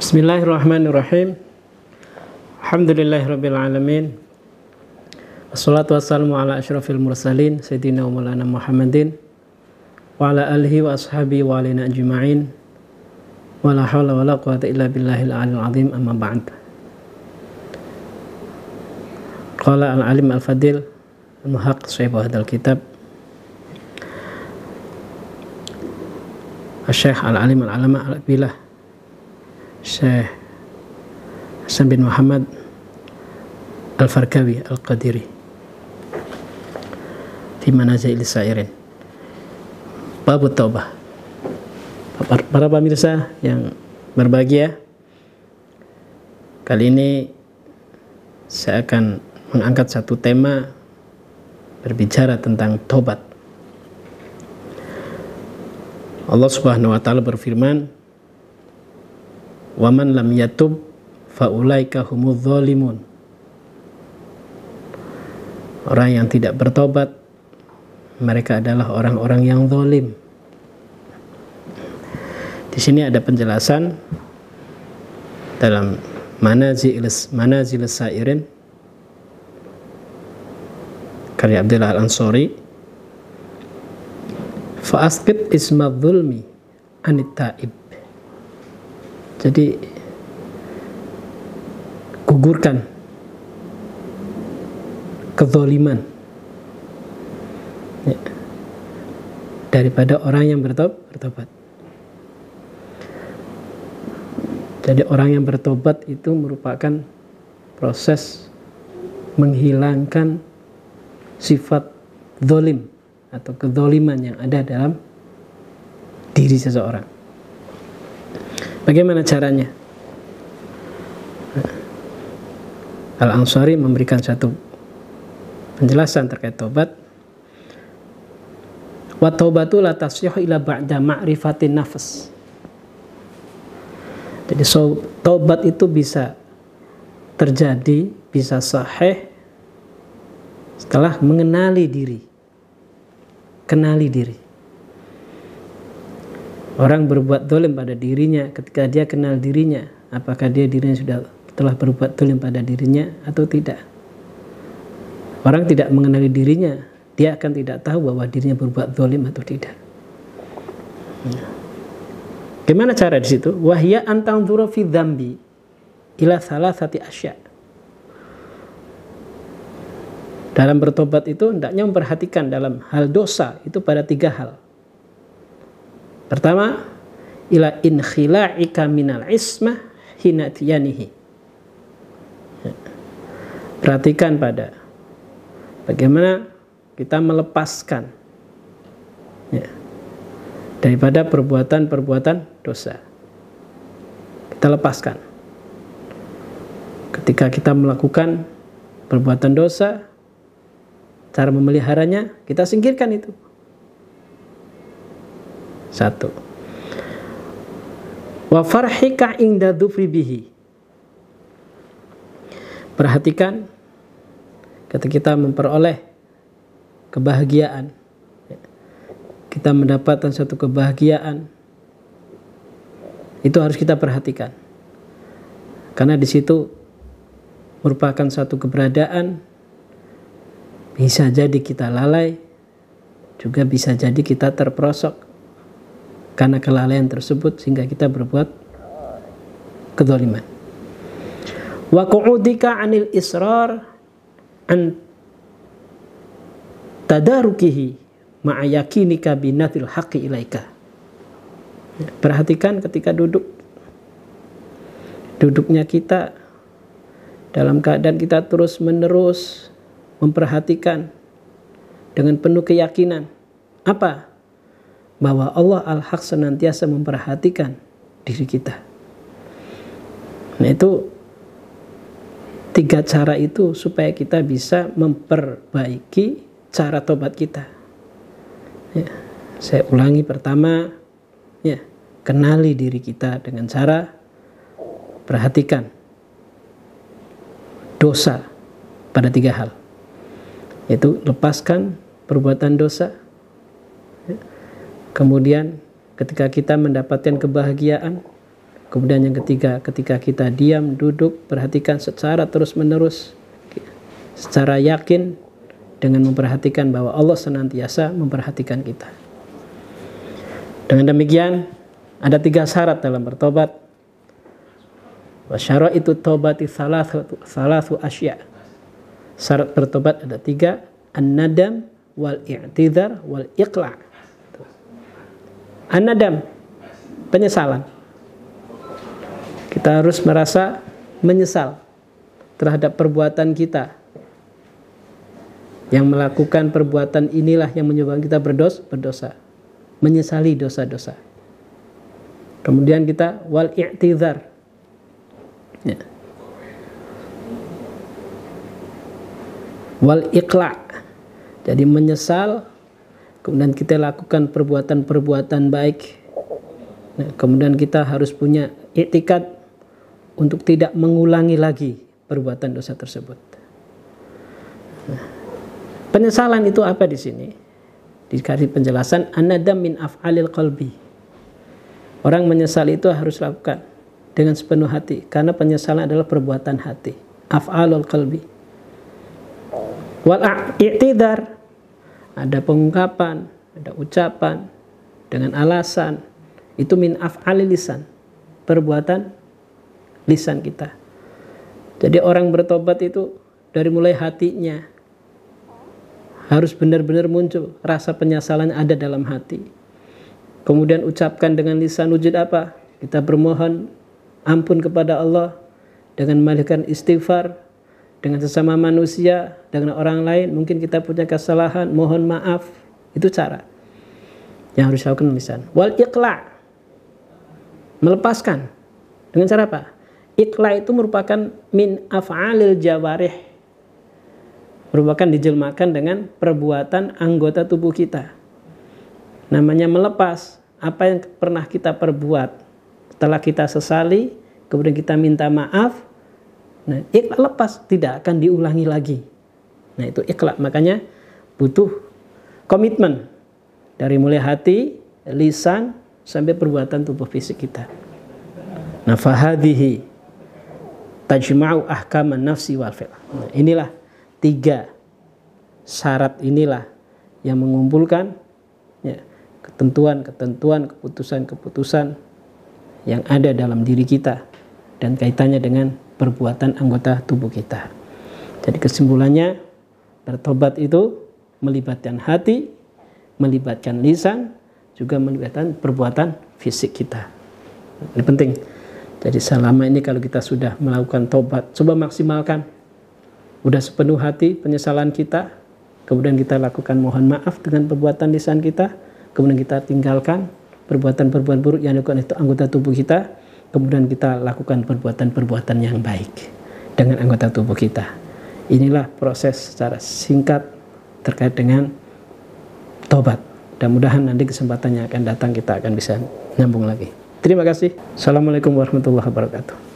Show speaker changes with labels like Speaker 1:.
Speaker 1: بسم الله الرحمن الرحيم الحمد لله رب العالمين والصلاة والسلام على أشرف المرسلين سيدنا ومولانا محمد وعلى آله وأصحابه وعلينا أجمعين ولا حول ولا قوة إلا بالله العلي العظيم أما بعد قال العلم الفضيل المحق صاحب هذا الكتاب الشيخ العليم العلامة الأبيله Syekh Hasan bin Muhammad Al-Farkawi Al-Qadiri. Di Manazil Sairin? Bab Taubah. Para pemirsa yang berbahagia Kali ini saya akan mengangkat satu tema berbicara tentang tobat Allah Subhanahu wa taala berfirman Waman lam yatub faulaika humudz zalimun. Orang yang tidak bertobat mereka adalah orang-orang yang zalim. Di sini ada penjelasan dalam manazil manazil sairin karya Abdullah Al-Ansari fa asqit isma dzulmi anit taib jadi gugurkan kezoliman ya. daripada orang yang bertobat. Jadi orang yang bertobat itu merupakan proses menghilangkan sifat zolim atau kezoliman yang ada dalam diri seseorang. Bagaimana caranya? Al-Ansari memberikan satu penjelasan terkait tobat. Wa taubatu la tasyihu ila ba'da ma'rifatin nafas. Jadi so, taubat itu bisa terjadi, bisa sahih setelah mengenali diri. Kenali diri. Orang berbuat dolim pada dirinya ketika dia kenal dirinya. Apakah dia dirinya sudah telah berbuat dolim pada dirinya atau tidak. Orang tidak mengenali dirinya, dia akan tidak tahu bahwa dirinya berbuat dolim atau tidak. Gimana cara di situ? Wahya antang fi dzambi ila salah sati asya. Dalam bertobat itu hendaknya memperhatikan dalam hal dosa itu pada tiga hal. Pertama, ila in khila'ika minal ismah hinatiyanihi. Perhatikan pada bagaimana kita melepaskan ya, daripada perbuatan-perbuatan dosa. Kita lepaskan. Ketika kita melakukan perbuatan dosa, cara memeliharanya, kita singkirkan itu. Satu. Wa farhika inda bihi. Perhatikan ketika kita memperoleh kebahagiaan. Kita mendapatkan satu kebahagiaan. Itu harus kita perhatikan. Karena di situ merupakan satu keberadaan bisa jadi kita lalai juga bisa jadi kita terperosok karena kelalaian tersebut sehingga kita berbuat kedoliman. Wa 'anil israr an tadarukihi ma'a yakinika binatil haqqi ilaika. Perhatikan ketika duduk duduknya kita dalam keadaan kita terus menerus memperhatikan dengan penuh keyakinan apa bahwa Allah Al-Haq senantiasa memperhatikan diri kita. Nah itu tiga cara itu supaya kita bisa memperbaiki cara tobat kita. Ya, saya ulangi pertama, ya kenali diri kita dengan cara perhatikan dosa pada tiga hal, yaitu lepaskan perbuatan dosa, Kemudian ketika kita mendapatkan kebahagiaan, Kemudian yang ketiga, ketika kita diam, duduk, perhatikan secara terus-menerus, secara yakin dengan memperhatikan bahwa Allah senantiasa memperhatikan kita. Dengan demikian, ada tiga syarat dalam bertobat. Wasyara itu tobati salatu, salatu asya. Syarat bertobat ada tiga. An-nadam wal i'tidhar wal iqla. An-nadam, penyesalan kita harus merasa menyesal terhadap perbuatan kita. Yang melakukan perbuatan inilah yang menyebabkan kita berdos, berdosa. Menyesali dosa-dosa. Kemudian kita wal i'tidhar. Ya. Wal iqla. Jadi menyesal kemudian kita lakukan perbuatan-perbuatan baik. Nah, kemudian kita harus punya iktikad untuk tidak mengulangi lagi perbuatan dosa tersebut. Nah, penyesalan itu apa di sini? Dikasih penjelasan anadam min af'alil qalbi. Orang menyesal itu harus lakukan dengan sepenuh hati karena penyesalan adalah perbuatan hati. Af'alul qalbi. Wal i'tidar ada pengungkapan, ada ucapan dengan alasan itu min af'alil lisan. Perbuatan lisan kita. Jadi orang bertobat itu dari mulai hatinya harus benar-benar muncul rasa penyesalan ada dalam hati. Kemudian ucapkan dengan lisan wujud apa? Kita bermohon ampun kepada Allah dengan melakukan istighfar dengan sesama manusia, dengan orang lain, mungkin kita punya kesalahan, mohon maaf. Itu cara yang harus dilakukan lisan. Wal iqla melepaskan dengan cara apa? Ikla itu merupakan min af'alil jawarih. Merupakan dijelmakan dengan perbuatan anggota tubuh kita. Namanya melepas apa yang pernah kita perbuat. Setelah kita sesali, kemudian kita minta maaf. Nah, ikhla lepas tidak akan diulangi lagi. Nah, itu ikhla. Makanya butuh komitmen dari mulai hati, lisan sampai perbuatan tubuh fisik kita. Nah, fahadihi tajma'u ahkaman nafsi wal fi'l. Nah, inilah tiga syarat inilah yang mengumpulkan ya, ketentuan-ketentuan, keputusan-keputusan yang ada dalam diri kita dan kaitannya dengan perbuatan anggota tubuh kita. Jadi kesimpulannya bertobat itu melibatkan hati, melibatkan lisan, juga melibatkan perbuatan fisik kita. Ini penting. Jadi selama ini kalau kita sudah melakukan tobat, coba maksimalkan. Udah sepenuh hati penyesalan kita, kemudian kita lakukan mohon maaf dengan perbuatan lisan kita, kemudian kita tinggalkan perbuatan-perbuatan buruk yang dilakukan itu anggota tubuh kita, kemudian kita lakukan perbuatan-perbuatan yang baik dengan anggota tubuh kita. Inilah proses secara singkat terkait dengan tobat. Mudah-mudahan nanti kesempatan yang akan datang kita akan bisa nyambung lagi. Terima kasih. Assalamualaikum warahmatullahi wabarakatuh.